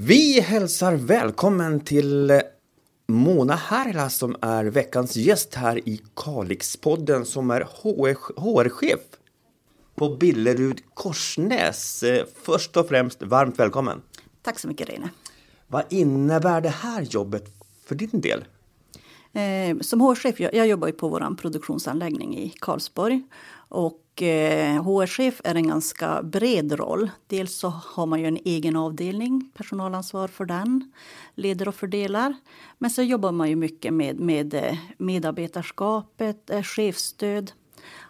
Vi hälsar välkommen till Mona Härla som är veckans gäst här i Kalixpodden som är HR-chef på Billerud Korsnäs. Först och främst varmt välkommen. Tack så mycket Reine. Vad innebär det här jobbet för din del? Eh, som HR-chef, jag, jag jobbar på vår produktionsanläggning i Karlsborg. Och eh, HR-chef är en ganska bred roll. Dels så har man ju en egen avdelning, personalansvar för den, leder och fördelar. Men så jobbar man ju mycket med, med eh, medarbetarskapet, eh, chefsstöd.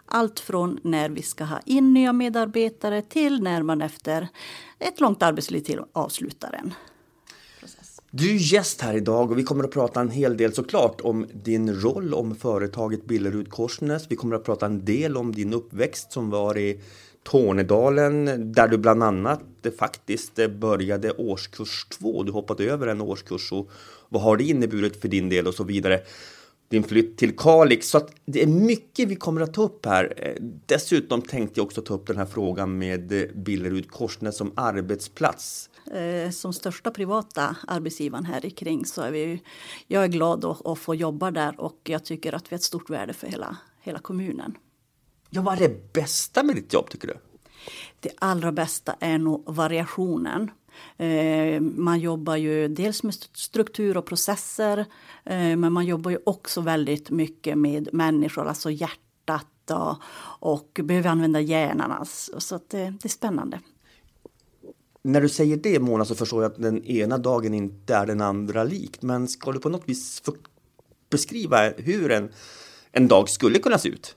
Allt från när vi ska ha in nya medarbetare till när man efter ett långt arbetsliv till avslutar den. Du är gäst här idag och vi kommer att prata en hel del såklart om din roll om företaget Billerud Korsnäs. Vi kommer att prata en del om din uppväxt som var i Tornedalen där du bland annat faktiskt började årskurs två. Du hoppade över en årskurs och vad har det inneburit för din del och så vidare. Din flytt till Kalix. Så att det är mycket vi kommer att ta upp här. Dessutom tänkte jag också ta upp den här frågan med Billerud Korsnäs som arbetsplats. Eh, som största privata arbetsgivaren här i kring så är vi, jag är glad att, att få jobba där och jag tycker att vi har ett stort värde för hela, hela kommunen. Ja, vad är det bästa med ditt jobb tycker du? Det allra bästa är nog variationen. Eh, man jobbar ju dels med struktur och processer eh, men man jobbar ju också väldigt mycket med människor, alltså hjärtat och, och behöver använda hjärnan. Alltså, så det, det är spännande. När du säger det Mona så förstår jag att den ena dagen inte är den andra likt. Men ska du på något vis beskriva hur en, en dag skulle kunna se ut?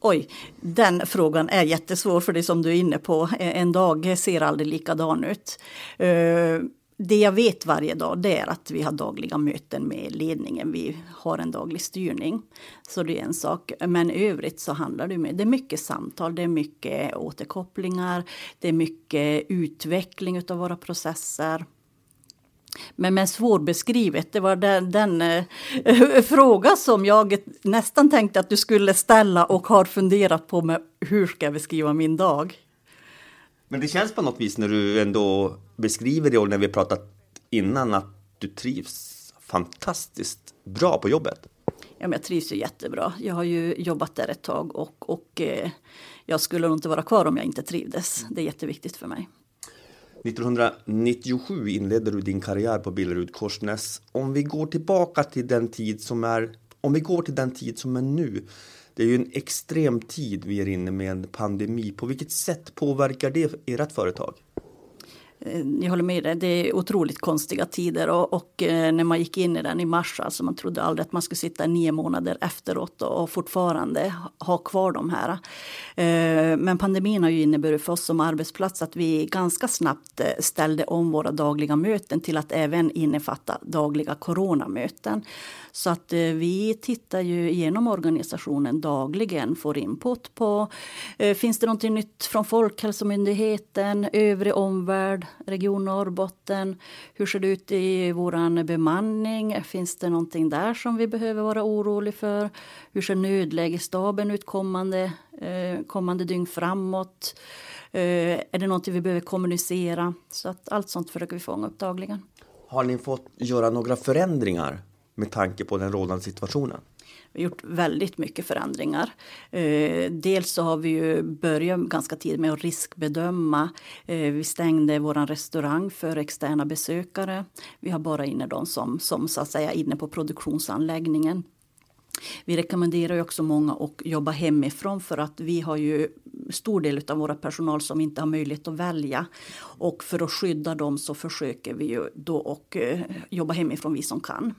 Oj, den frågan är jättesvår för det som du är inne på. Eh, en dag ser aldrig likadan ut. Eh, det jag vet varje dag det är att vi har dagliga möten med ledningen. Vi har en daglig styrning. Så det är en sak. Men i övrigt så handlar det, med, det är mycket samtal, det är mycket återkopplingar, det är mycket utveckling av våra processer. Men, men svårbeskrivet, det var den, den äh, fråga som jag nästan tänkte att du skulle ställa och har funderat på med hur ska jag beskriva min dag. Men det känns på något vis när du ändå beskriver det och när vi pratat innan att du trivs fantastiskt bra på jobbet. Ja, men jag trivs ju jättebra. Jag har ju jobbat där ett tag och, och eh, jag skulle nog inte vara kvar om jag inte trivdes. Det är jätteviktigt för mig. 1997 inledde du din karriär på Billerud Korsnäs. Om vi går tillbaka till den tid som är, om vi går till den tid som är nu. Det är ju en extrem tid vi är inne med en pandemi. På vilket sätt påverkar det ert företag? Jag håller med dig, det är otroligt konstiga tider och, och, eh, när man gick in i den i mars, alltså man trodde aldrig att man skulle sitta nio månader efteråt och, och fortfarande ha kvar de här. Eh, men pandemin har ju inneburit för oss som arbetsplats att vi ganska snabbt eh, ställde om våra dagliga möten till att även innefatta dagliga coronamöten. Så att vi tittar ju igenom organisationen dagligen, får input på finns det någonting nytt från Folkhälsomyndigheten, övrig omvärld, Region Norrbotten. Hur ser det ut i vår bemanning? Finns det någonting där som vi behöver vara oroliga för? Hur ser nödlägesstaben ut kommande, eh, kommande dygn framåt? Eh, är det någonting vi behöver kommunicera? Så att allt sånt försöker vi fånga upp dagligen. Har ni fått göra några förändringar med tanke på den rådande situationen? Vi har gjort väldigt mycket förändringar. Eh, dels så har vi ju börjat ganska tidigt med att riskbedöma. Eh, vi stängde vår restaurang för externa besökare. Vi har bara inne de som, som så att säga inne på produktionsanläggningen. Vi rekommenderar också många att jobba hemifrån för att vi har ju stor del av våra personal som inte har möjlighet att välja. Och för att skydda dem så försöker vi ju då och eh, jobba hemifrån vi som kan.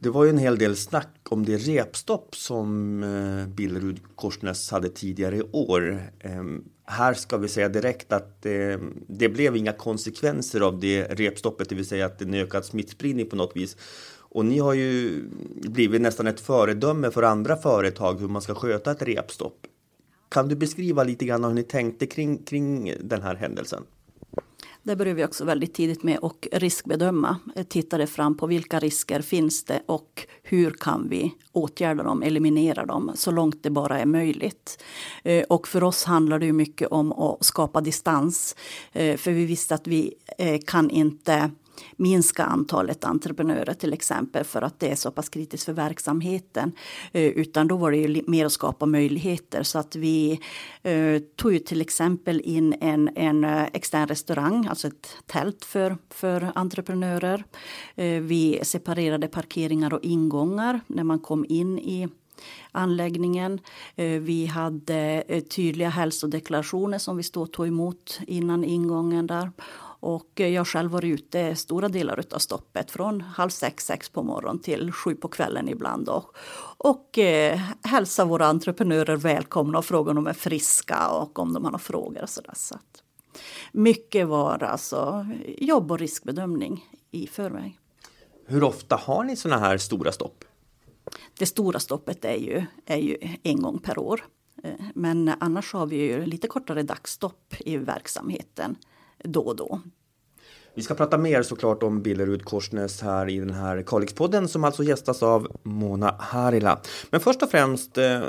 Det var ju en hel del snack om det repstopp som eh, Billerud Korsnäs hade tidigare i år. Ehm, här ska vi säga direkt att ehm, det blev inga konsekvenser av det repstoppet, det vill säga att det är en ökad smittspridning på något vis. Och ni har ju blivit nästan ett föredöme för andra företag hur man ska sköta ett repstopp. Kan du beskriva lite grann hur ni tänkte kring, kring den här händelsen? Det började vi också väldigt tidigt med och riskbedöma. Tittade fram på vilka risker finns det och hur kan vi åtgärda dem, eliminera dem så långt det bara är möjligt. Eh, och för oss handlar det mycket om att skapa distans. Eh, för vi visste att vi eh, kan inte minska antalet entreprenörer till exempel för att det är så pass kritiskt för verksamheten. Eh, utan då var det ju mer att skapa möjligheter så att vi eh, tog tog till exempel in en, en eh, extern restaurang, alltså ett tält för, för entreprenörer. Vi separerade parkeringar och ingångar när man kom in i anläggningen. Vi hade tydliga hälsodeklarationer som vi stod och tog emot innan ingången där. Och jag själv var ute stora delar av stoppet från halv sex, sex på morgonen till sju på kvällen ibland. Och, och eh, hälsa våra entreprenörer välkomna och fråga om de är friska och om de har några frågor. Och så där. Så att mycket var alltså jobb och riskbedömning i förväg. Hur ofta har ni såna här stora stopp? Det stora stoppet är ju, är ju en gång per år. Eh, men annars har vi ju lite kortare dagsstopp i verksamheten då och då. Vi ska prata mer såklart om Billerud Korsnäs här i den här Kalixpodden som alltså gästas av Mona Harila. Men först och främst eh,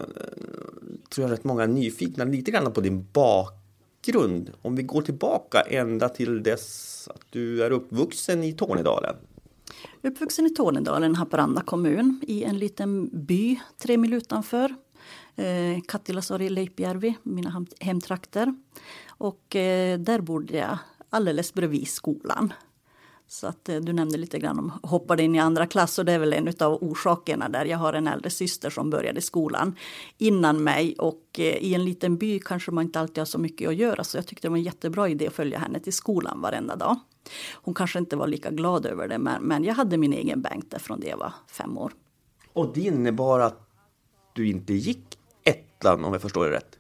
tror jag att många är nyfikna lite grann på din bakgrund. Om vi går tillbaka ända till dess att du är uppvuxen i Tornedalen. Uppvuxen i Tornedalen, Haparanda kommun, i en liten by tre mil utanför. Eh, Kattilasori, Leipjärvi, mina hemtrakter. Och eh, där bodde jag alldeles bredvid skolan. Så att eh, du nämnde lite grann om hoppade in i andra klass och det är väl en av orsakerna där. Jag har en äldre syster som började skolan innan mig och eh, i en liten by kanske man inte alltid har så mycket att göra så jag tyckte det var en jättebra idé att följa henne till skolan varenda dag. Hon kanske inte var lika glad över det men, men jag hade min egen bänk där från det jag var fem år. Och det innebar att du inte gick ettan om jag förstår det rätt?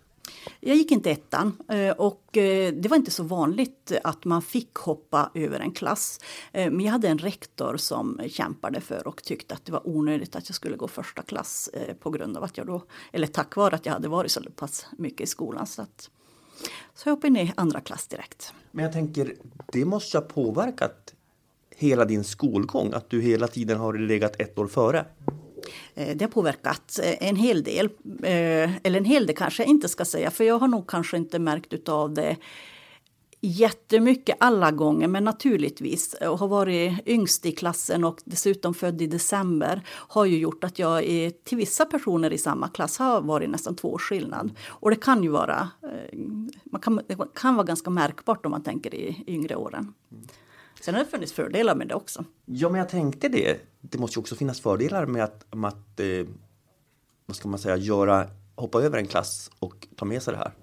Jag gick inte ettan eh, och eh, det var inte så vanligt att man fick hoppa över en klass. Eh, men jag hade en rektor som kämpade för och tyckte att det var onödigt att jag skulle gå första klass på grund av att jag då, eller tack vare att jag hade varit så pass mycket i skolan. Så, att, så jag hoppade in i andra klass direkt. Men jag tänker, det måste ha påverkat hela din skolgång, att du hela tiden har legat ett år före? Eh, det har påverkat eh, en hel del. Eh, eller en hel del kanske jag inte ska säga, för jag har nog kanske inte märkt av det jättemycket alla gånger, men naturligtvis. Och har varit yngst i klassen och dessutom född i december har ju gjort att jag är, till vissa personer i samma klass har varit nästan två års skillnad. Och det kan ju vara, man kan, det kan vara ganska märkbart om man tänker i yngre åren. Mm. Sen har det funnits fördelar med det också. Ja, men jag tänkte det. Det måste ju också finnas fördelar med att, med att eh, vad ska man säga, göra, hoppa över en klass och ta med sig det här.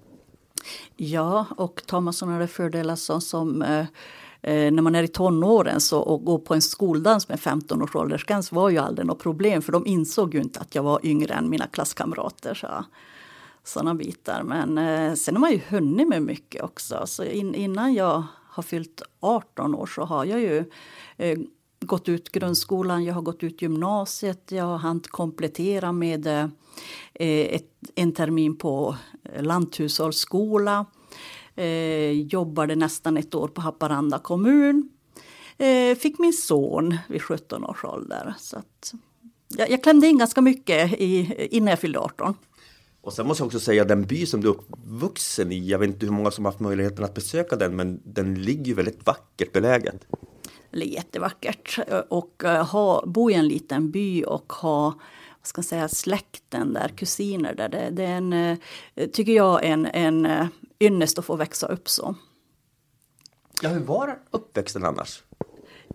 Ja, och tar man sådana fördelar som, som eh, eh, när man är i tonåren så och gå på en skoldans med 15 års åldersgräns var ju aldrig något problem för de insåg ju inte att jag var yngre än mina klasskamrater. Så, sådana bitar. Men eh, sen har man ju hunnit med mycket också. Så in, innan jag har fyllt 18 år så har jag ju eh, gått ut grundskolan, jag har gått ut gymnasiet, jag har hunnit komplettera med eh, ett, en termin på lanthushållsskola. Eh, jobbade nästan ett år på Haparanda kommun. Eh, fick min son vid 17 års ålder. Så att, jag, jag klämde in ganska mycket i, innan jag fyllde 18. Och sen måste jag också säga den by som du är uppvuxen i, jag vet inte hur många som haft möjligheten att besöka den, men den ligger väldigt vackert belägen. Det är jättevackert och uh, ha, bo i en liten by och ha vad ska säga, släkten där, kusiner där. Det, det är en, uh, tycker jag, en, en uh, ynnest att få växa upp så. Ja, hur var uppväxten annars?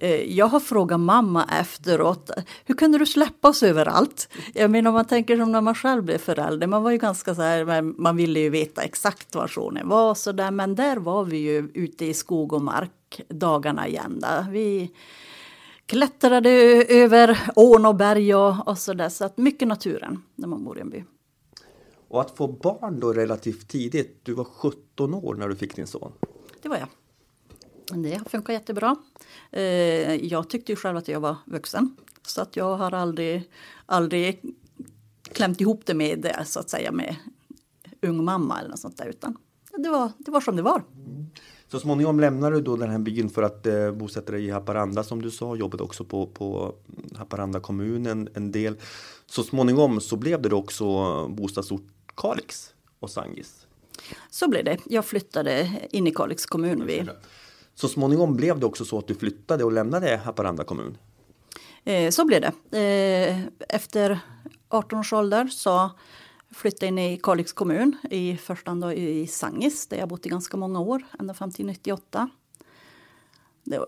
Eh, jag har frågat mamma efteråt, hur kunde du släppa oss överallt? Jag menar om man tänker som när man själv blev förälder, man var ju ganska så här, man ville ju veta exakt var sonen var så där, men där var vi ju ute i skog och mark dagarna igen. Där. Vi klättrade över ån och berg och, och så där, så att mycket naturen när man bor i en by. Och att få barn då relativt tidigt, du var 17 år när du fick din son? Det var jag. Det har funkat jättebra. Eh, jag tyckte ju själv att jag var vuxen. Så att jag har aldrig, aldrig klämt ihop det med det, så att säga med ung mamma eller något sånt där. Utan det var, det var som det var. Så småningom lämnade du då den här byn för att eh, bosätta dig i Haparanda som du sa, jobbade också på, på Haparanda kommunen en del. Så småningom så blev det också bostadsort Kalix och Sangis. Så blev det. Jag flyttade in i Kalix kommun. Vid... Så småningom blev det också så att du flyttade och lämnade Haparanda kommun? Eh, så blev det. Eh, efter 18 års ålder så flyttade in i Kalix kommun, i första hand i Sangis där jag bott i ganska många år, ända fram till 98.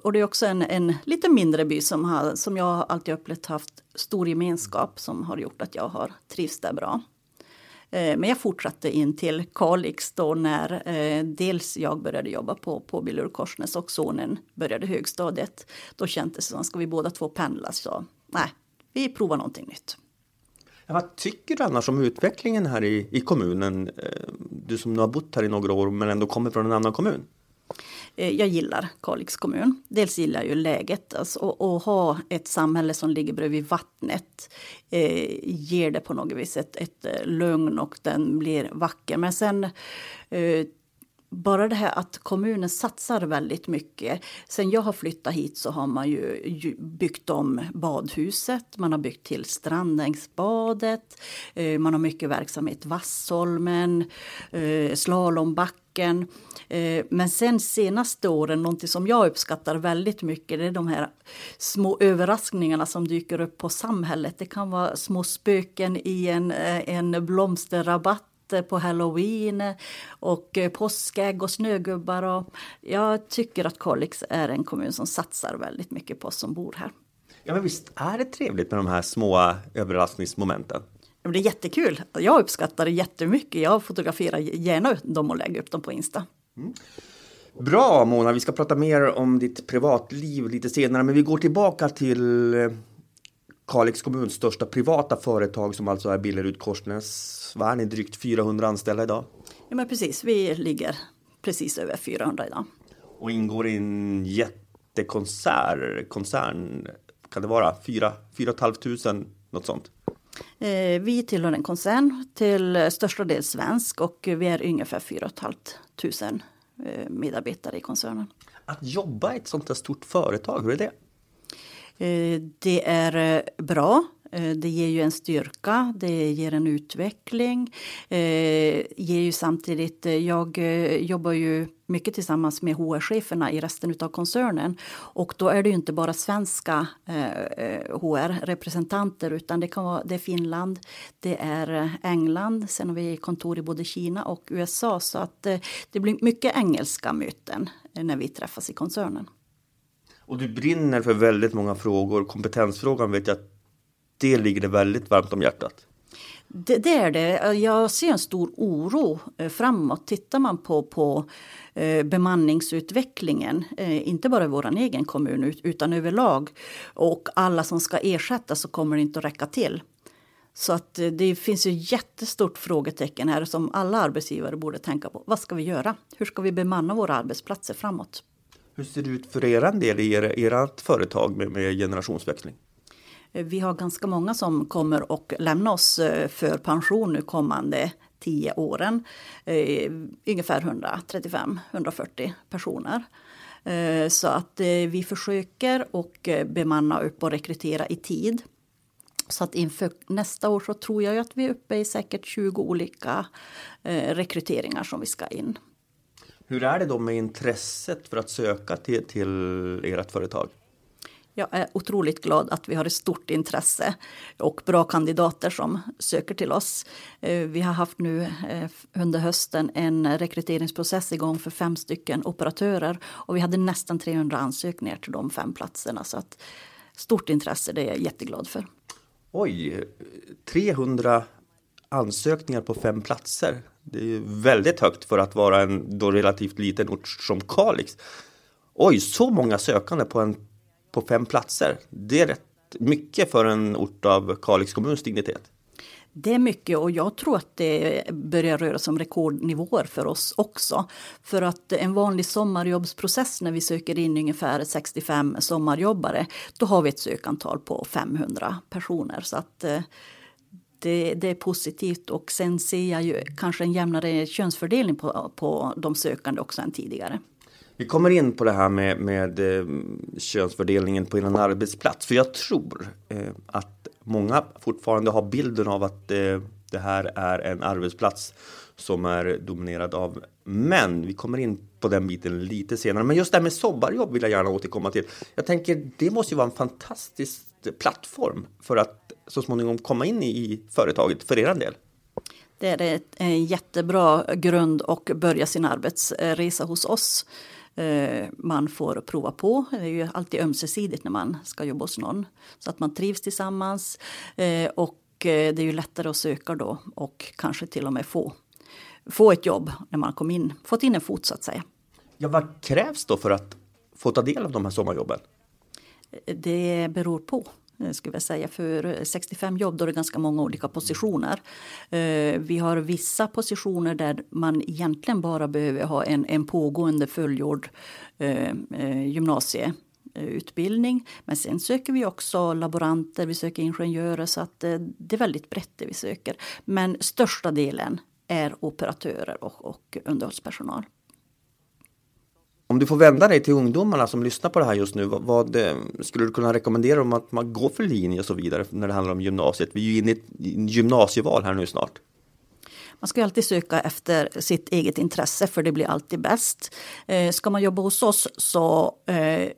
Och det är också en, en lite mindre by som, har, som jag alltid upplevt haft stor gemenskap som har gjort att jag har trivts där bra. Eh, men jag fortsatte in till Kalix då när eh, dels jag började jobba på, på Billur Korsnäs och sonen började högstadiet. Då kändes det som, ska vi båda två pendla? Så nej, vi provar någonting nytt. Ja, vad tycker du annars om utvecklingen här i, i kommunen? Eh, du som nu har bott här i några år men ändå kommer från en annan kommun. Eh, jag gillar Kalix kommun. Dels gillar jag ju läget. Alltså, att ha ett samhälle som ligger bredvid vattnet eh, ger det på något vis ett, ett eh, lugn och den blir vacker. Men sen eh, bara det här att kommunen satsar väldigt mycket. Sen jag har flyttat hit så har man ju byggt om badhuset, man har byggt till Strandängsbadet, eh, man har mycket verksamhet Vassholmen, eh, slalombacken. Eh, men sen senaste åren, någonting som jag uppskattar väldigt mycket, det är de här små överraskningarna som dyker upp på samhället. Det kan vara små spöken i en, en blomsterrabatt på halloween och eh, påskägg och snögubbar. Och jag tycker att Kalix är en kommun som satsar väldigt mycket på oss som bor här. Ja, men visst är det trevligt med de här små överraskningsmomenten? Det är jättekul. Jag uppskattar det jättemycket. Jag fotograferar gärna dem och lägger upp dem på Insta. Mm. Bra Mona, vi ska prata mer om ditt privatliv lite senare, men vi går tillbaka till eh, Kalix kommuns största privata företag som alltså är Billerud Korsnäs. Vad är ni, drygt 400 anställda idag? Ja men precis, vi ligger precis över 400 idag. Och ingår i en jättekoncern, koncern, kan det vara 4 500, något sånt? Eh, vi tillhör en koncern, till största del svensk och vi är ungefär 4 500 eh, medarbetare i koncernen. Att jobba i ett sånt här stort företag, hur är det? Eh, det är eh, bra. Eh, det ger ju en styrka, det ger en utveckling. ger ju samtidigt, jag jobbar ju mycket tillsammans med HR-cheferna i resten av koncernen. Och då är det ju inte bara svenska HR-representanter utan det kan vara det är Finland, det är England, sen har vi kontor i både Kina och USA. Så att det blir mycket engelska möten när vi träffas i koncernen. Och du brinner för väldigt många frågor. Kompetensfrågan vet jag att det ligger det väldigt varmt om hjärtat. Det, det, är det. Jag ser en stor oro eh, framåt. Tittar man på, på eh, bemanningsutvecklingen, eh, inte bara i vår egen kommun utan överlag och alla som ska ersättas så kommer det inte att räcka till. Så att det finns ju jättestort frågetecken här som alla arbetsgivare borde tänka på. Vad ska vi göra? Hur ska vi bemanna våra arbetsplatser framåt? Hur ser det ut för er del i ert företag med, med generationsväxling? Vi har ganska många som kommer och lämna oss eh, för pension nu kommande tio åren. Eh, ungefär 135-140 personer. Eh, så att eh, vi försöker och bemanna upp och rekrytera i tid. Så att inför nästa år så tror jag att vi är uppe i säkert 20 olika rekryteringar som vi ska in. Hur är det då med intresset för att söka till, till ert företag? Jag är otroligt glad att vi har ett stort intresse och bra kandidater som söker till oss. Eh, vi har haft nu eh, under hösten en rekryteringsprocess igång för fem stycken operatörer och vi hade nästan 300 ansökningar till de fem platserna. Så att stort intresse, det är jag jätteglad för. Oj, 300 ansökningar på fem platser. Det är väldigt högt för att vara en då relativt liten ort som Kalix. Oj, så många sökande på, en, på fem platser. Det är rätt mycket för en ort av Kalix kommuns dignitet. Det är mycket och jag tror att det börjar röra sig om rekordnivåer för oss också. För att en vanlig sommarjobbsprocess när vi söker in ungefär 65 sommarjobbare, då har vi ett sökantal på 500 personer. Så att eh, det, det, är positivt och sen ser jag ju kanske en jämnare könsfördelning på, på de sökande också än tidigare. Vi kommer in på det här med, med eh, könsfördelningen på en arbetsplats. För jag tror eh, att många fortfarande har bilden av att eh, det här är en arbetsplats som är dominerad av män. Vi kommer in på den biten lite senare. Men just det här med sommarjobb vill jag gärna återkomma till. Jag tänker det måste ju vara en fantastisk plattform för att så småningom komma in i företaget för er del. Det är en jättebra grund och börja sin arbetsresa hos oss. Eh, man får prova på. Det är ju alltid ömsesidigt när man ska jobba hos någon. Så att man trivs tillsammans. Eh, och eh, det är ju lättare att söka då och kanske till och med få, få ett jobb när man kom in, fått in en fot så att säga. Ja, vad krävs då för att få ta del av de här sommarjobben? Det beror på. Eh, skulle jag säga. För eh, 65 jobb då är det ganska många olika positioner. Eh, vi har vissa positioner där man egentligen bara behöver ha en, en pågående fullgjord gymnasie gymnasieutbildning. Men sen söker vi också laboranter, vi söker ingenjörer så att det är väldigt brett det vi söker. Men största delen är operatörer och, och underhållspersonal. Om du får vända dig till ungdomarna som lyssnar på det här just nu, vad, vad eh, skulle du kunna rekommendera dem att man går för linje och så vidare när det handlar om gymnasiet? Vi är ju inne i ett gymnasieval här nu snart. Man ska alltid söka efter sitt eget intresse för det blir alltid bäst. Eh, ska man jobba hos oss så eh,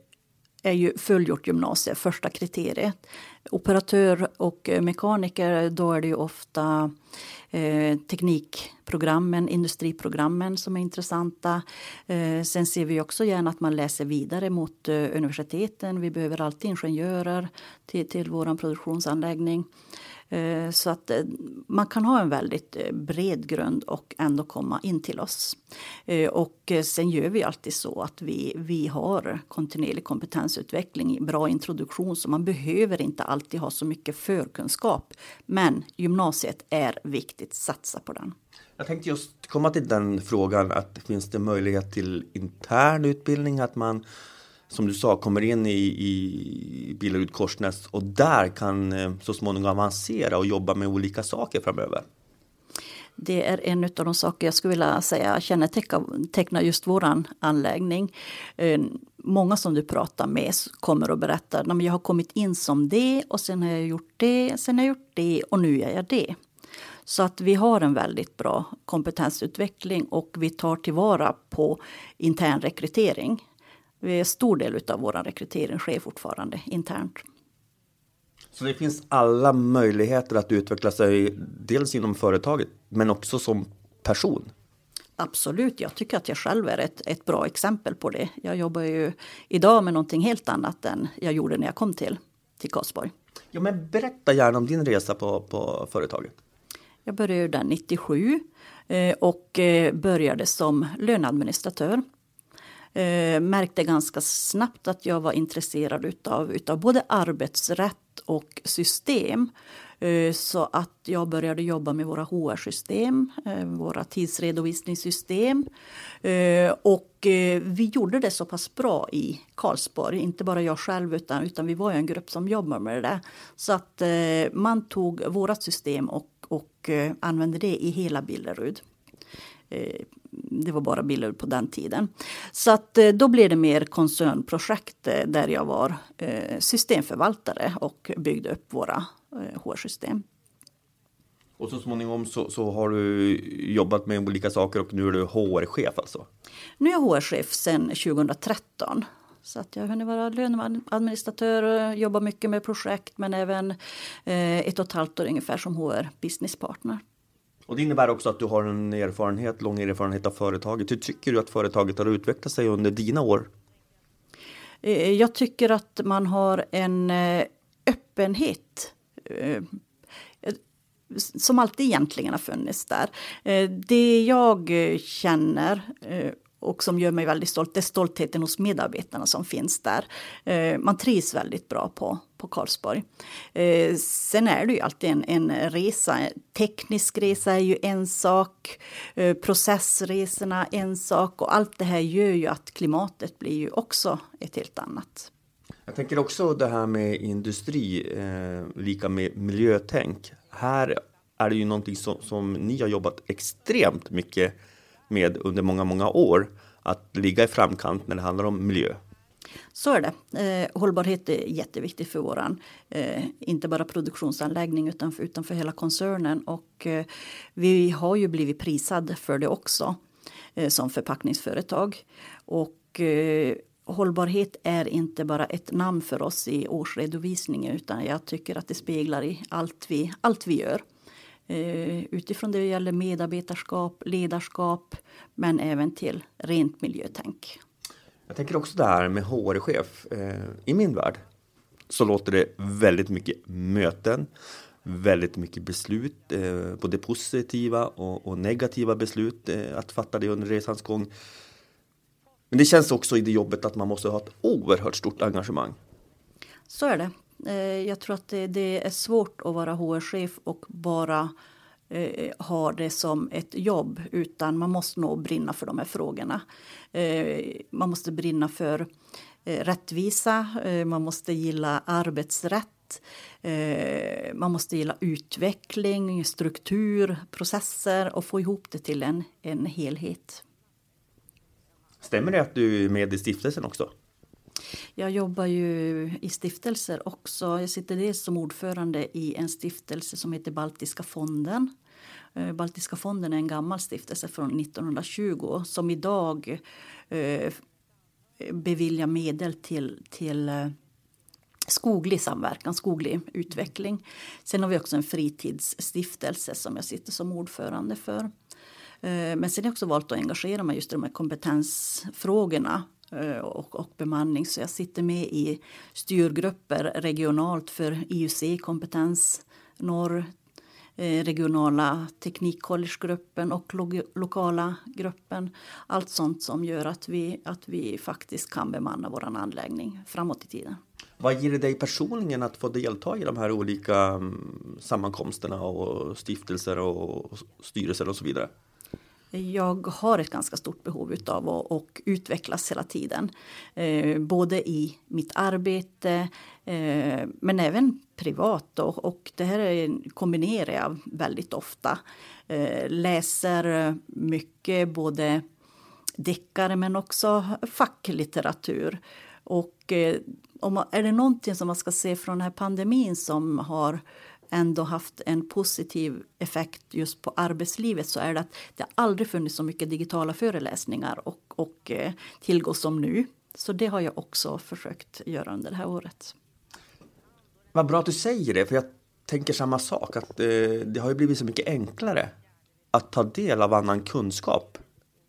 är ju fullgjort gymnasie första kriteriet. Operatör och eh, mekaniker, då är det ju ofta eh, teknikprogrammen, industriprogrammen som är intressanta. Eh, sen ser vi också gärna att man läser vidare mot eh, universiteten. Vi behöver alltid ingenjörer till, till vår produktionsanläggning. Eh, så att eh, man kan ha en väldigt eh, bred grund och ändå komma in till oss. Och sen gör vi alltid så att vi, vi har kontinuerlig kompetensutveckling, bra introduktion så man behöver inte alltid ha så mycket förkunskap. Men gymnasiet är viktigt, satsa på den. Jag tänkte just komma till den frågan att finns det möjlighet till intern utbildning, att man som du sa, kommer in i, i Billerud Korsnäs och där kan eh, så småningom avancera och jobba med olika saker framöver. Det är en av de saker jag skulle vilja säga kännetecknar just våran anläggning. Eh, många som du pratar med kommer och berättar att jag har kommit in som det och sen har jag gjort det, sen har jag gjort det och nu gör jag det. Så att vi har en väldigt bra kompetensutveckling och vi tar tillvara på intern rekrytering. En stor del av vår rekrytering sker fortfarande internt. Så det finns alla möjligheter att utveckla sig, dels inom företaget, men också som person? Absolut, jag tycker att jag själv är ett, ett bra exempel på det. Jag jobbar ju idag med någonting helt annat än jag gjorde när jag kom till, till Karlsborg. Ja, men berätta gärna om din resa på, på företaget. Jag började där 97 eh, och eh, började som löneadministratör. Eh, märkte ganska snabbt att jag var intresserad utav, utav både arbetsrätt och system. Eh, så att jag började jobba med våra HR-system, eh, våra tidsredovisningssystem. Eh, och eh, vi gjorde det så pass bra i Karlsborg, inte bara jag själv utan, utan vi var en grupp som jobbade med det. Så att eh, man tog vårat system och, och använde det i hela Billerud det var bara Billerud på den tiden. Så att eh, då blev det mer koncernprojekt eh, där jag var eh, systemförvaltare och byggde upp våra HR-system. Och så småningom så, så, har du jobbat med olika saker och nu är du HR-chef alltså? Nu är jag HR-chef sedan 2013. Så att jag har hunnit vara löneadministratör och jobba mycket med projekt men även ett och ett halvt år ungefär som HR businesspartner. Och det innebär också att du har en erfarenhet, lång erfarenhet av företaget. Hur tycker du att företaget har utvecklat sig under dina år? Eh, jag tycker att man har en eh, öppenhet eh, som alltid egentligen har funnits där. Det jag känner och som gör mig väldigt stolt, det är stoltheten hos medarbetarna som finns där. Eh, man trivs väldigt bra på, på Karlsborg. Eh, sen är det ju alltid en, en resa. Teknisk resa är ju en sak, eh, processresorna en sak och allt det här gör ju att klimatet blir ju också ett helt annat. Jag tänker också det här med industri, eh, lika med miljötänk. Här är det ju någonting som, som ni har jobbat extremt mycket med under många, många år. att ligga i framkant när det handlar om miljö. Så är det. Eh, hållbarhet är jätteviktigt för våran, eh, inte bara produktionsanläggning utan för, utan för hela koncernen. Och eh, vi har ju blivit prisade för det också eh, som förpackningsföretag. Och eh, hållbarhet är inte bara ett namn för oss i årsredovisningen utan jag tycker att det speglar i allt vi, allt vi gör. Eh, utifrån det gäller medarbetarskap, ledarskap men även till rent miljötänk. Jag tänker också det här med HR-chef. Eh, I min värld så låter det väldigt mycket möten, väldigt mycket beslut, eh, både positiva och, negativa beslut att fatta det under resans gång. Men det känns också i det jobbet att man måste ha ett oerhört stort engagemang. Så är det. Eh, jag tror att det, det är svårt att vara HR-chef och bara eh, ha det som ett jobb utan man måste nog brinna för de här frågorna. Eh, man måste brinna för eh, rättvisa, eh, man måste gilla arbetsrätt eh, man måste gilla utveckling, struktur, processer och få ihop det till en, en helhet. Stämmer det att du är med i stiftelsen också? Jag jobbar ju i stiftelser också. Jag sitter dels som ordförande i en stiftelse som heter Baltiska fonden. Eh, Baltiska fonden är en gammal stiftelse från 1920 som idag eh, beviljar medel till, till eh, skoglig samverkan, skoglig utveckling. Sen har vi också en fritidsstiftelse som jag sitter som ordförande för. Men sen har jag också valt att engagera mig just i de här kompetensfrågorna Eh, och, och bemanning. Så jag sitter med i styrgrupper regionalt för IUC kompetens norr, eh, regionala teknikcollegegruppen och lo lokala gruppen. Allt sånt som gör att vi, att vi faktiskt kan bemanna vår anläggning framåt i tiden. Vad ger det dig personligen att få delta i de här olika mm, sammankomsterna och stiftelser och styrelser och så vidare? Jag har ett ganska stort behov av att och utvecklas hela tiden. Eh, både i mitt arbete eh, men även privat. Och, och det här kombinerar jag väldigt ofta. Eh, läser mycket, både deckare men också facklitteratur. Och eh, om, är det någonting som man ska se från den här pandemin som har ändå haft en positiv effekt just på arbetslivet så är det att det aldrig funnits så mycket digitala föreläsningar och, och eh, tillgå som nu. Så det har jag också försökt göra under det här året. Vad bra att du säger det, för jag tänker samma sak. Att eh, det har ju blivit så mycket enklare att ta del av annan kunskap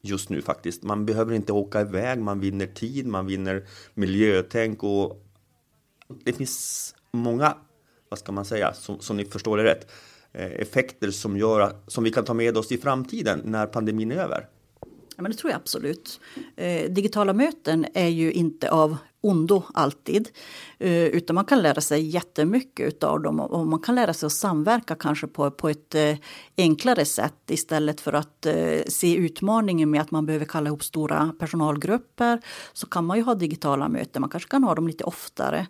just nu faktiskt. Man behöver inte åka iväg, man vinner tid, man vinner miljötänk och det finns många vad ska man säga, som, som ni förstår det rätt, eh, effekter som gör att, som vi kan ta med oss i framtiden när pandemin är över? Ja, men det tror jag absolut. Eh, digitala möten är ju inte av ondo alltid. Eh, utan man kan lära sig jättemycket av dem och man kan lära sig att samverka kanske på, på ett eh, enklare sätt istället för att eh, se utmaningen med att man behöver kalla ihop stora personalgrupper. Så kan man ju ha digitala möten, man kanske kan ha dem lite oftare.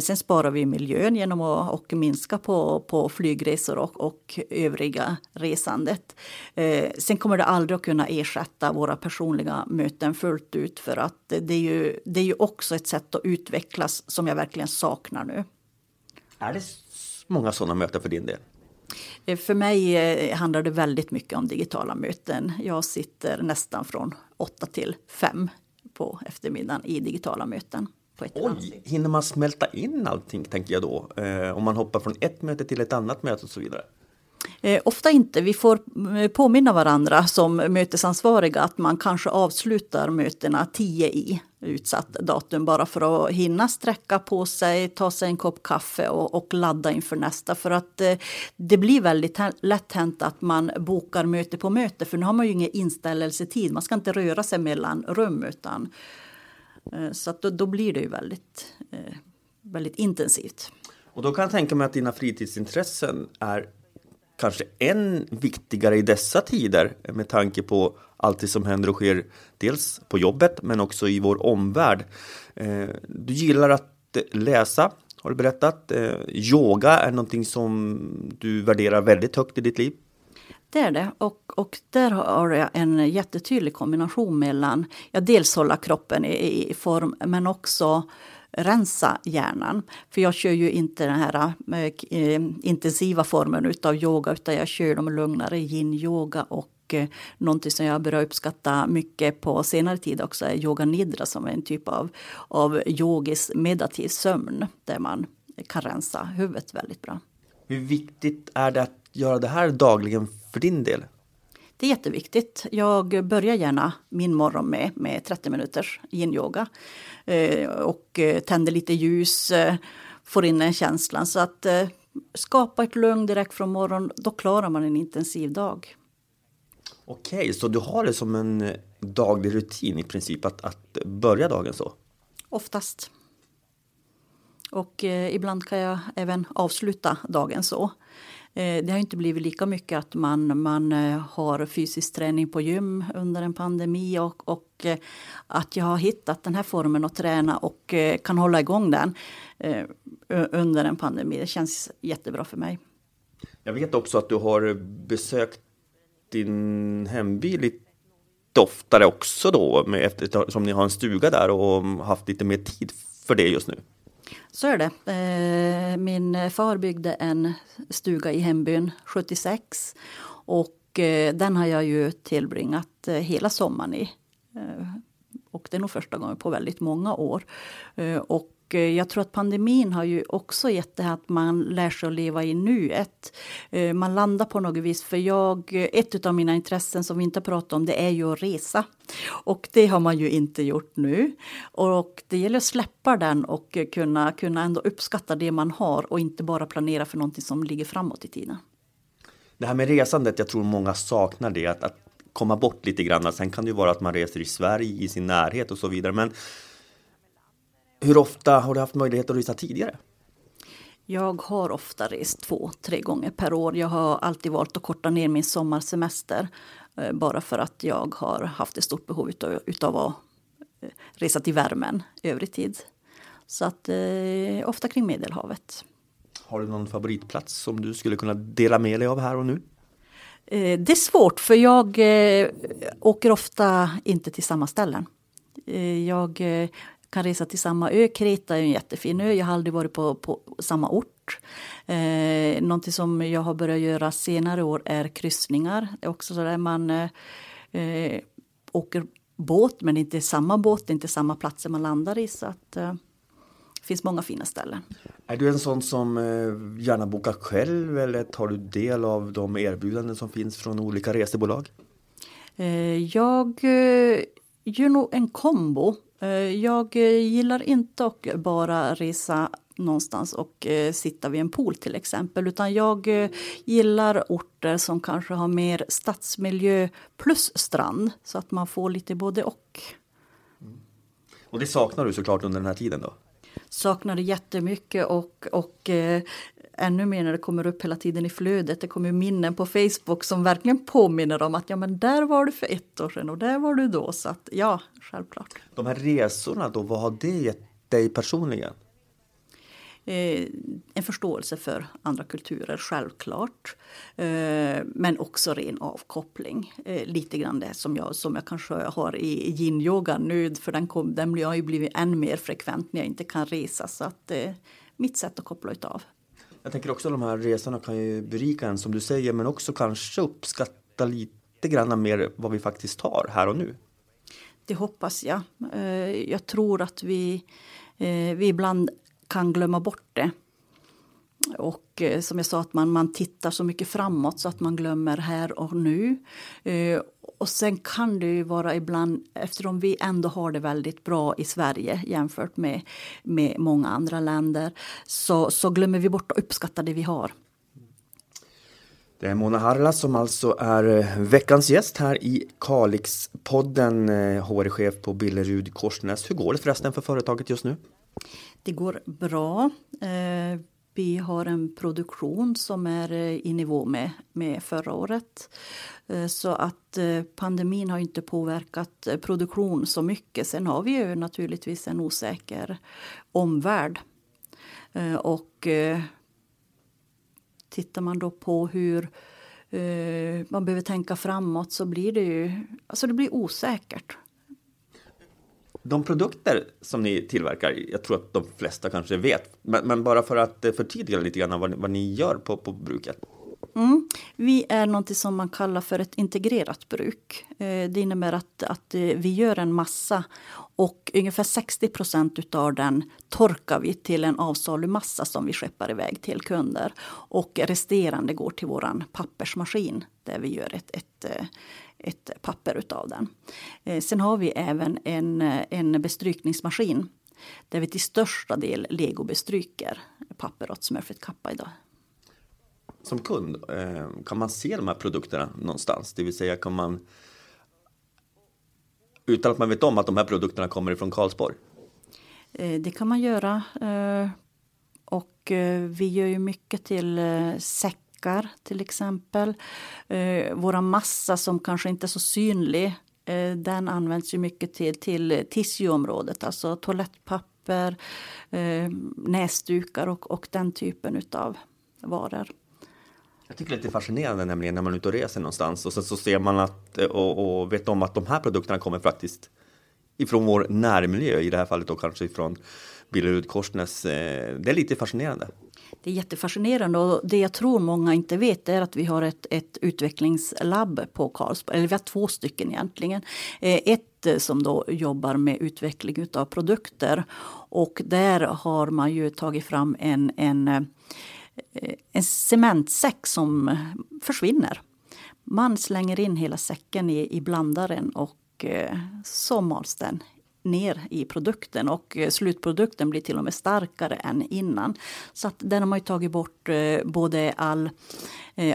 Sen sparar vi miljön genom att och minska på, på flygresor och, och övriga resandet. Sen kommer det aldrig att kunna ersätta våra personliga möten fullt ut för att det är ju, det är ju också ett sätt att utvecklas som jag verkligen saknar nu. Är det många sådana möten för din del? Eh, för mig eh, handlar det väldigt mycket om digitala möten. Jag sitter nästan från åtta till fem på eftermiddagen i digitala möten. Oj, hinner man smälta in allting tänker jag då? Eh, om man hoppar från ett möte till ett annat möte och så vidare. Eh, ofta inte. Vi får eh, påminna varandra som mötesansvariga att man kanske avslutar mötena 10 i utsatt datum bara för att hinna sträcka på sig, ta sig en kopp kaffe och, och ladda inför nästa. För att eh, det blir väldigt lätt hänt att man bokar möte på möte för nu har man ju ingen inställelsetid. Man ska inte röra sig mellan rum utan eh, så att då, då, blir det ju väldigt, eh, väldigt intensivt. Och då kan jag tänka mig att dina fritidsintressen är kanske än viktigare i dessa tider med tanke på allt det som händer och sker dels på jobbet men också i vår omvärld. Eh, du gillar att eh, läsa har du berättat. Eh, yoga är någonting som du värderar väldigt högt i ditt liv. Det är det. Och, och där har jag en jättetydlig kombination mellan ja, dels hålla kroppen i, i form men också rensa hjärnan. För jag kör ju inte den här eh, intensiva formen av yoga utan jag kör de lugnare yin-yoga och eh, någonting som jag börjar uppskatta mycket på senare tid också är yoga nidra som är en typ av, av yogisk meditativ sömn där man kan rensa huvudet väldigt bra. Hur viktigt är det att göra det här dagligen för din del? Det är jätteviktigt. Jag börjar gärna min morgon med, med 30 minuters yin-yoga. Eh, och eh, tänder lite ljus, eh, får in en känslan. Så att eh, skapa ett lugn direkt från morgonen, då klarar man en intensiv dag. Okej, så du har det som en eh, daglig rutin i princip att, att börja dagen så? Oftast. Och eh, ibland kan jag även avsluta dagen så. Eh, det har inte blivit lika mycket att man, man eh, har fysisk träning på gym under en pandemi och, och eh, att jag har hittat den här formen att träna och kan hålla igång den under en pandemi. Det känns jättebra för mig. Jag vet också att du har besökt din hemby lite oftare också då, eftersom ni har en stuga där och mm, haft lite mer tid för det just nu. Så är det. Eh, min far byggde en stuga i hembyn 76 och eh, den har jag ju tillbringat eh, hela sommaren i. Och det är nog första gången på väldigt många år. Och och eh, jag tror att pandemin har ju också gett det här att man lär sig att leva i nuet. Eh, man landar på något vis. För jag, eh, ett av mina intressen som vi inte pratat om det är ju att resa. Och det har man ju inte gjort nu. Och det gäller att släppa den och kunna, kunna ändå uppskatta det man har och inte bara planera för någonting som ligger framåt i tiden. Det här med resandet, jag tror många saknar det. Att, att komma bort lite grann. Sen kan det ju vara att man reser i Sverige, i sin närhet och så vidare. Men hur ofta har du haft möjlighet att resa tidigare? Jag har ofta rest två, tre gånger per år. Jag har alltid valt att korta ner min sommarsemester. Eh, bara för att jag har haft ett stort behov utav, utav att eh, resa till värmen övrig tid. Så att eh, ofta kring Medelhavet. Har du någon favoritplats som du skulle kunna dela med dig av här och nu? Eh, det är svårt för jag eh, åker ofta inte till samma ställen. Eh, jag kan resa till samma ö. Kreta är en jättefin ö. Jag har aldrig varit på, på samma ort. Eh, någonting som jag har börjat göra senare år är kryssningar. Det är också så där man eh, eh, åker båt, men inte samma båt, inte samma platser man landar i. Så att, eh, det finns många fina ställen. Är du en sån som eh, gärna bokar själv eller tar du del av de erbjudanden som finns från olika resebolag? Eh, jag gör nog en kombo. Eh, jag eh, gillar inte att bara resa någonstans och eh, sitta vid en pool till exempel. Utan jag gillar orter som kanske har mer stadsmiljö plus strand. Så att man får lite både och. Mm. Och det saknar du såklart under den här tiden då? Saknar det jättemycket och, och ännu mer när det kommer upp hela tiden i flödet. Det kommer minnen på Facebook som verkligen påminner om att ja, men där var du för ett år sedan och där var du då. Så att, ja, självklart. De här resorna då, vad har det gett dig personligen? Eh, en förståelse för andra kulturer, självklart. Eh, men också ren avkoppling. Eh, lite grann det som jag, som jag kanske har i yin-yoga nu. För den, kom, den har ju blivit än mer frekvent när jag inte kan resa. Så att, eh, mitt sätt att koppla av. Jag tänker också att de här resorna kan ju berika en som du säger men också kanske uppskatta lite grann mer vad vi faktiskt har här och nu. Det hoppas jag. Eh, jag tror att vi, eh, vi ibland kan glömma bort det. Och eh, som jag sa, att man, man tittar så mycket framåt så att man glömmer här och nu. Och sen kan det ju vara ibland, eftersom vi ändå har det väldigt bra i Sverige jämfört med, med många andra länder, så, så glömmer vi bort att uppskatta det vi har. Det är Mona Harla som alltså är eh, veckans gäst här i Kalix-podden, HR-chef eh, på Billerud Korsnäs. Hur går det förresten för företaget just nu? Det går bra. Eh, vi har en produktion som är eh, i nivå med, med förra året. Eh, så att eh, pandemin har inte påverkat produktion så mycket. Sen har vi ju naturligtvis en osäker omvärld. Och tittar man då på hur man behöver tänka framåt så blir det ju alltså det blir osäkert. De produkter som ni tillverkar, jag tror att de flesta kanske vet, men, men bara för att eh, förtydliga lite grann vad, vad ni gör på, på bruket. Mm. Vi är något som man kallar för ett integrerat bruk. Eh, det innebär att, att eh, vi gör en massa och ungefär 60 procent av den torkar vi till en avsalumassa som vi skeppar iväg till kunder. Och resterande går till vår pappersmaskin där vi gör ett, ett, eh, ett papper utav den. Sen har vi även en, en bestrykningsmaskin där vi till största del legobestryker papper åt Smurfit Kappa idag som kund, eh, kan man se de här produkterna någonstans? Det vill säga kan man utan att man vet om att de här produkterna kommer ifrån Karlsborg? Eh, det kan man göra. Eh, och eh, vi gör ju mycket till eh, säckar till exempel. Eh, våra massa som kanske inte är så synlig den används ju mycket till, till tissueområdet, alltså toalettpapper, näsdukar och, och den typen av varor. Jag tycker det är lite fascinerande nämligen när man är ute och reser någonstans och sen så ser man att och, och vet om att de här produkterna kommer faktiskt ifrån vår närmiljö, i det här fallet då kanske ifrån Billerud Korsnäs. Eh, det är lite fascinerande. Det är jättefascinerande och det jag tror många inte vet är att vi har ett, ett utvecklingslabb på Karlsborg, eller vi har två stycken egentligen. Eh, ett eh, som då jobbar med utveckling av produkter och där har man ju tagit fram en, en Eh, en cementsäck som försvinner. Man slänger in hela säcken i, i blandaren och eh, så mals den ner i produkten och eh, slutprodukten blir till och med starkare än innan. Så att den har man tagit bort eh, både all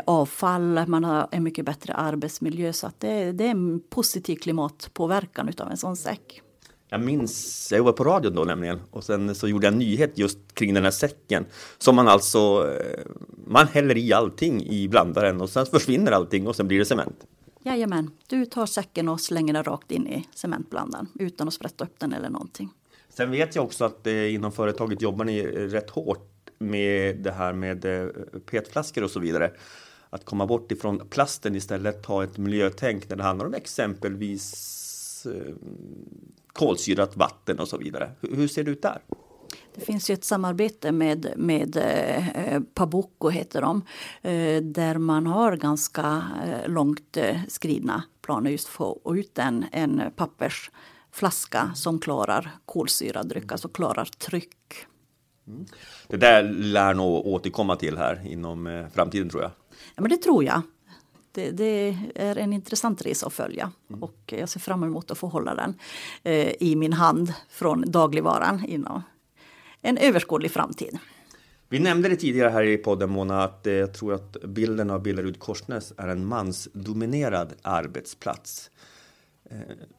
avfall, man har en mycket bättre arbetsmiljö så att det, det är en positiv klimatpåverkan utav en sån säck. Jag minns, jag jobbade på radion då nämligen och sen så gjorde jag en nyhet just kring den här säcken som man alltså, eh, man häller i allting i blandaren och sen försvinner allting och sen blir det cement. Jajamän, du tar säcken och slänger den rakt in i cementblandaren utan att sprätta upp den eller någonting. Sen vet jag också att eh, inom företaget jobbar ni rätt hårt med det här med eh, petflaskor och så vidare. Att komma bort ifrån plasten istället, ta ett miljötänk när det handlar om exempelvis kolsyrat vatten och så vidare. Hur ser det ut där? Det finns ju ett samarbete med, med eh, Pabuco, heter de, eh, där man har ganska eh, långt eh, skridna planer just för att få ut en, en pappersflaska som klarar kolsyrad dryck, alltså klarar tryck. Mm. Det där lär nog återkomma till här inom eh, framtiden tror jag. Ja, men det tror jag det, det, är en intressant resa att följa mm. och jag ser fram emot att få hålla den eh, i min hand från dagligvaran inom en överskådlig framtid. Vi nämnde det tidigare här i podden Mona att eh, jag tror att bilden av Billerud Korsnäs är en mansdominerad arbetsplats. Eh,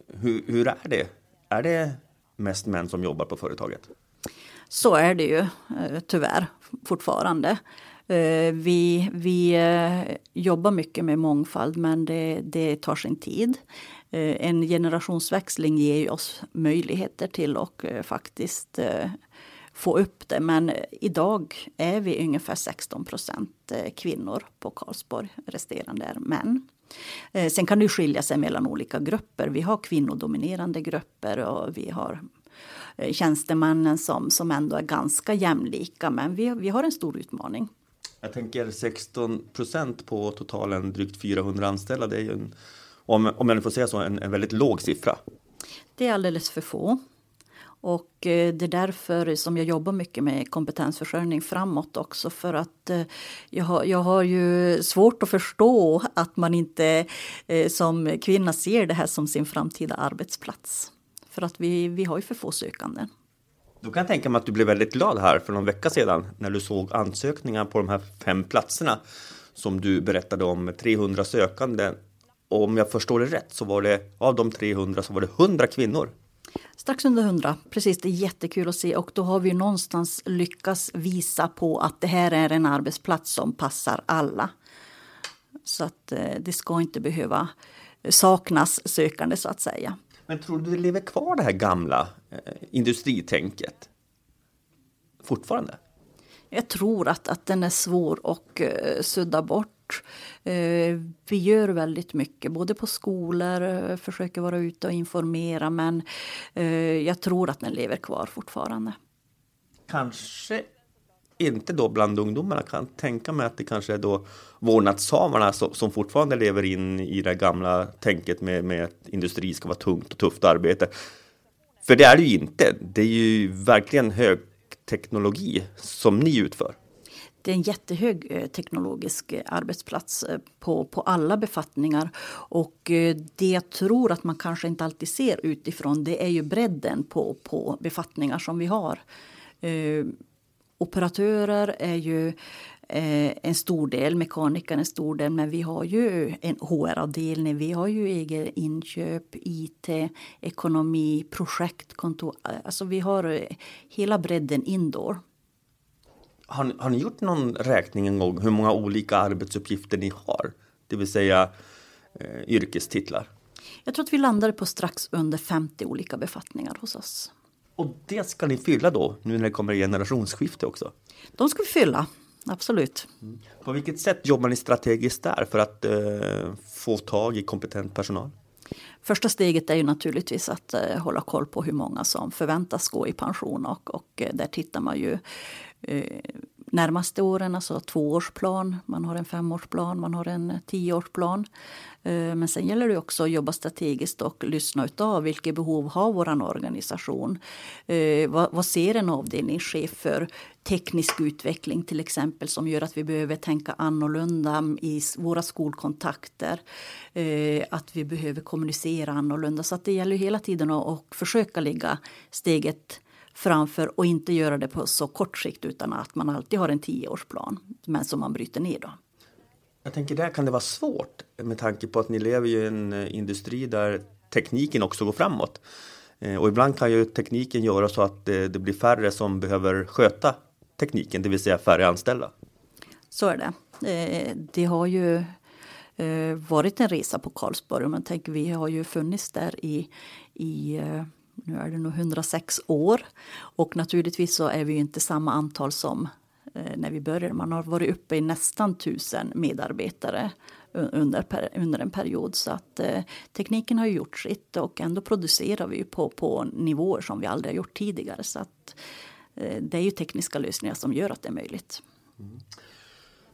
hur, hur är det? Är det mest män som jobbar på företaget? Så är det ju eh, tyvärr fortfarande. Eh, vi, vi eh, jobbar mycket med mångfald men det, det tar sin tid. Eh, en generationsväxling ger oss möjligheter till att faktiskt få upp det. Men idag är vi ungefär 16 procent kvinnor på Karlsborg. Resterande är män. Sen kan det skilja sig mellan olika grupper. Vi har kvinnodominerande grupper och vi har tjänstemännen som, som ändå är ganska jämlika. Men vi, vi har en stor utmaning. Jag tänker 16 procent på totalen drygt 400 anställda. Det är ju en, om, om jag nu får säga så, en, en väldigt låg siffra. Det är alldeles för få. Och eh, det är därför som jag jobbar mycket med kompetensförsörjning framåt också. För att eh, jag har, jag har ju svårt att förstå att man inte eh, som kvinna ser det här som sin framtida arbetsplats. För att vi, vi har ju för få sökande. Då kan jag tänka mig att du blev väldigt glad här för någon vecka sedan när du såg ansökningar på de här fem platserna som du berättade om 300 sökande. Och om jag förstår det rätt så var det av de 300 så var det 100 kvinnor. Strax under 100, precis. Det är jättekul att se och då har vi någonstans lyckats visa på att det här är en arbetsplats som passar alla. Så att eh, det ska inte behöva saknas sökande så att säga. Men tror du det lever kvar det här gamla eh, industritänket fortfarande? Jag tror att, att den är svår att uh, sudda bort. Eh, vi gör väldigt mycket, både på skolor, eh, försöker vara ute och informera men jag tror att den lever kvar fortfarande. Kanske inte då bland ungdomarna. kan tänka mig att det kanske är då vårdnadshavarna som, fortfarande lever in i det gamla tänket med, med att industri ska vara tungt och tufft arbete. För det är det ju inte. Det är ju verkligen högteknologi som ni utför. Det är en jättehög eh, teknologisk eh, arbetsplats eh, på, på alla befattningar. Och det jag tror att man kanske inte alltid ser utifrån det är ju bredden på, på befattningar som vi har. Eh, operatörer är ju eh, en stor del, mekaniker en stor del, men vi har ju en HR-avdelning, vi har ju egen inköp, IT, ekonomi, projektkontor. Alltså vi har hela bredden indoor. Har ni, har ni gjort någon räkning en gång hur många olika arbetsuppgifter ni har? Det vill säga eh, yrkestitlar. Jag tror att vi landade på strax under 50 olika befattningar hos oss. Och det ska ni fylla då, nu när det kommer generationsskifte också? De ska vi fylla, absolut. Mm. På vilket sätt jobbar ni strategiskt där för att eh, få tag i kompetent personal? Första steget är ju naturligtvis att eh, hålla koll på hur många som förväntas gå i pension och, och eh, där tittar man ju eh, närmaste åren, alltså tvåårsplan, man har en femårsplan, man har en tioårsplan. Eh, men sen gäller det också att jobba strategiskt och lyssna av vilka behov har vår organisation. Eh, vad, ser en avdelningschef för teknisk utveckling till exempel som gör att vi behöver tänka annorlunda i våra skolkontakter. Eh, att vi behöver kommunicera annorlunda. Så att det gäller hela tiden att försöka ligga steget framför och inte göra det på så kort sikt utan att man alltid har en tioårsplan men som man bryter ner. Då. Jag tänker där kan det vara svårt med tanke på att ni lever i en eh, industri där tekniken också går framåt. Eh, och ibland kan ju tekniken göra så att det, det blir färre som behöver sköta tekniken, det vill säga färre anställda. Så är det. Eh, det har ju varit en resa på Karlsborg. Man tänker, vi har ju funnits där i, i nu är det nog 106 år. Och naturligtvis så är vi inte samma antal som eh, när vi började. Man har varit uppe i nästan tusen medarbetare under, under en period. Så att eh, tekniken har gjort sitt och ändå producerar vi på, på nivåer som vi aldrig har gjort tidigare. Så att eh, det är ju tekniska lösningar som gör att det är möjligt. Mm.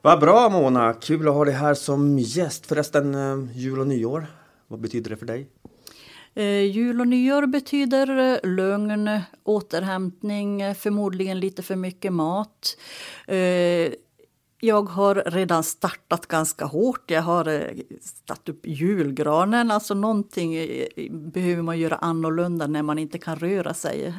Vad bra Mona, kul att ha dig här som gäst. Förresten, eh, jul och nyår, vad betyder det för dig? Eh, jul och nyår betyder eh, lugn, återhämtning, eh, förmodligen lite för mycket mat. Eh, jag har redan startat ganska hårt. Jag har eh, satt upp julgranen. Alltså någonting eh, behöver man göra annorlunda när man inte kan röra sig eh,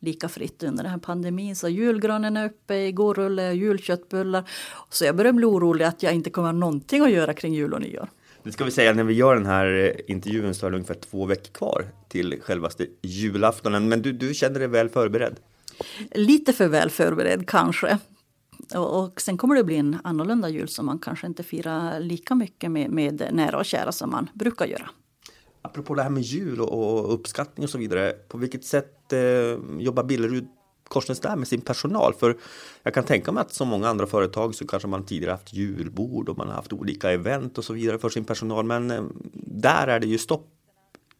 lika fritt under den här pandemin. Så julgranen är uppe, igår rullade jag julköttbullar. Så jag börjar bli orolig att jag inte kommer ha någonting att göra kring jul och nyår. Nu ska vi säga när vi gör den här intervjun så är det ungefär två veckor kvar till självaste julaftonen. Men du, du känner dig väl förberedd? Lite för väl förberedd kanske. Och, och sen kommer det bli en annorlunda jul som man kanske inte firar lika mycket med, med nära och kära som man brukar göra. Apropå det här med jul och, och uppskattning och så vidare. På vilket sätt eh, jobbar Billerud Korsnäs där med sin personal? För jag kan tänka mig att som många andra företag så kanske man tidigare haft julbord och man har haft olika event och så vidare för sin personal. Men eh, där är det ju stopp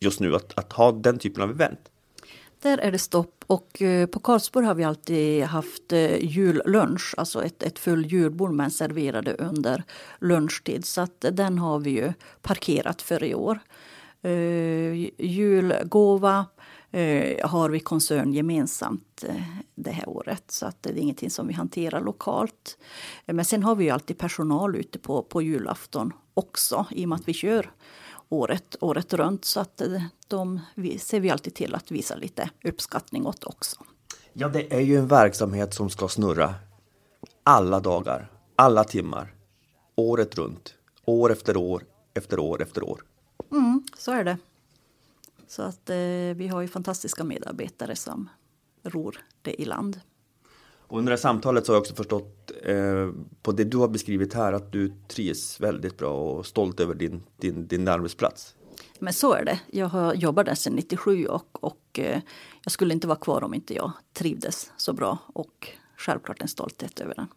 just nu att, att ha den typen av event. Där är det stopp och eh, på Karlsborg har vi alltid haft eh, jullunch, alltså ett, ett full julbord men serverade under lunchtid. Så att den har vi ju parkerat för i år. Uh, julgåva, eh, har vi koncern gemensamt eh, det här året. Så att det är ingenting som vi hanterar lokalt. Eh, men sen har vi ju alltid personal ute på, på julafton också i och med att vi kör året, året runt. Så att de vi, ser vi alltid till att visa lite uppskattning åt också. Ja, det är ju en verksamhet som ska snurra alla dagar, alla timmar, året runt, år efter år, efter år efter år. Mm, så är det. Så att eh, vi har ju fantastiska medarbetare som ror det i land. Och under det här samtalet så har jag också förstått eh, på det du har beskrivit här att du trivs väldigt bra och stolt över din, din, din arbetsplats. Men så är det. Jag har jobbat där sedan 97 och, och eh, jag skulle inte vara kvar om inte jag trivdes så bra och självklart en stolthet över den.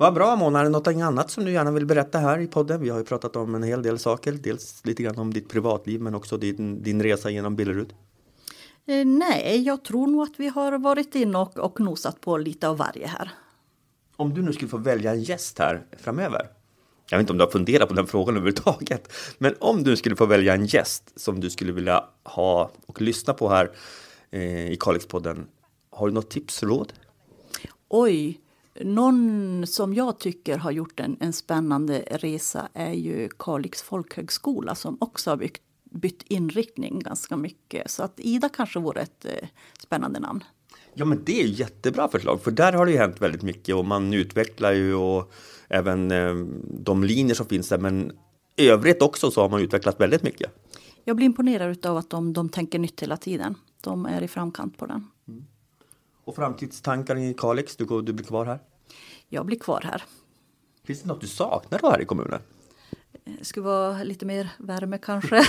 Vad bra Mona, är det något annat som du gärna vill berätta här i podden? Vi har ju pratat om en hel del saker, dels lite grann om ditt privatliv men också din, din resa genom Billerud. Eh, nej, jag tror nog att vi har varit in och, och nosat på lite av varje här. Om du nu skulle få välja en gäst här framöver, jag vet inte om du har funderat på den frågan överhuvudtaget, men om du skulle få välja en gäst som du skulle vilja ha och lyssna på här eh, i Kalixpodden, har du något tips, råd? Oj, någon som jag tycker har gjort en, en spännande resa är ju Kalix folkhögskola som också har byggt, bytt inriktning ganska mycket. Så att Ida kanske vore ett eh, spännande namn. Ja, men det är jättebra förslag, för där har det ju hänt väldigt mycket och man utvecklar ju och även eh, de linjer som finns där. Men i övrigt också så har man utvecklat väldigt mycket. Jag blir imponerad av att de, de tänker nytt hela tiden. De är i framkant på den. Mm. Och framtidstankar i Kalix, du, du blir kvar här? Jag blir kvar här. Finns det något du saknar då här i kommunen? Det eh, skulle vara lite mer värme kanske.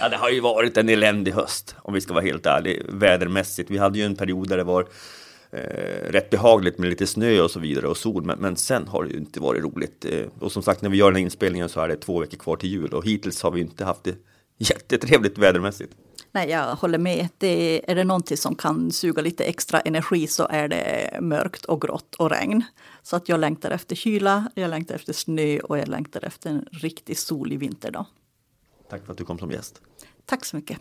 ja, det har ju varit en eländig höst om vi ska vara helt ärliga vädermässigt. Vi hade ju en period där det var eh, rätt behagligt med lite snö och så vidare och sol. Men, men sen har det ju inte varit roligt. Eh, och som sagt, när vi gör den här inspelningen så är det två veckor kvar till jul och hittills har vi inte haft det jättetrevligt vädermässigt. Nej, jag håller med. Det, är det någonting som kan suga lite extra energi så är det mörkt och grått och regn. Så att jag längtar efter kyla, jag längtar efter snö och jag längtar efter en riktigt solig vinterdag. Tack för att du kom som gäst. Tack så mycket.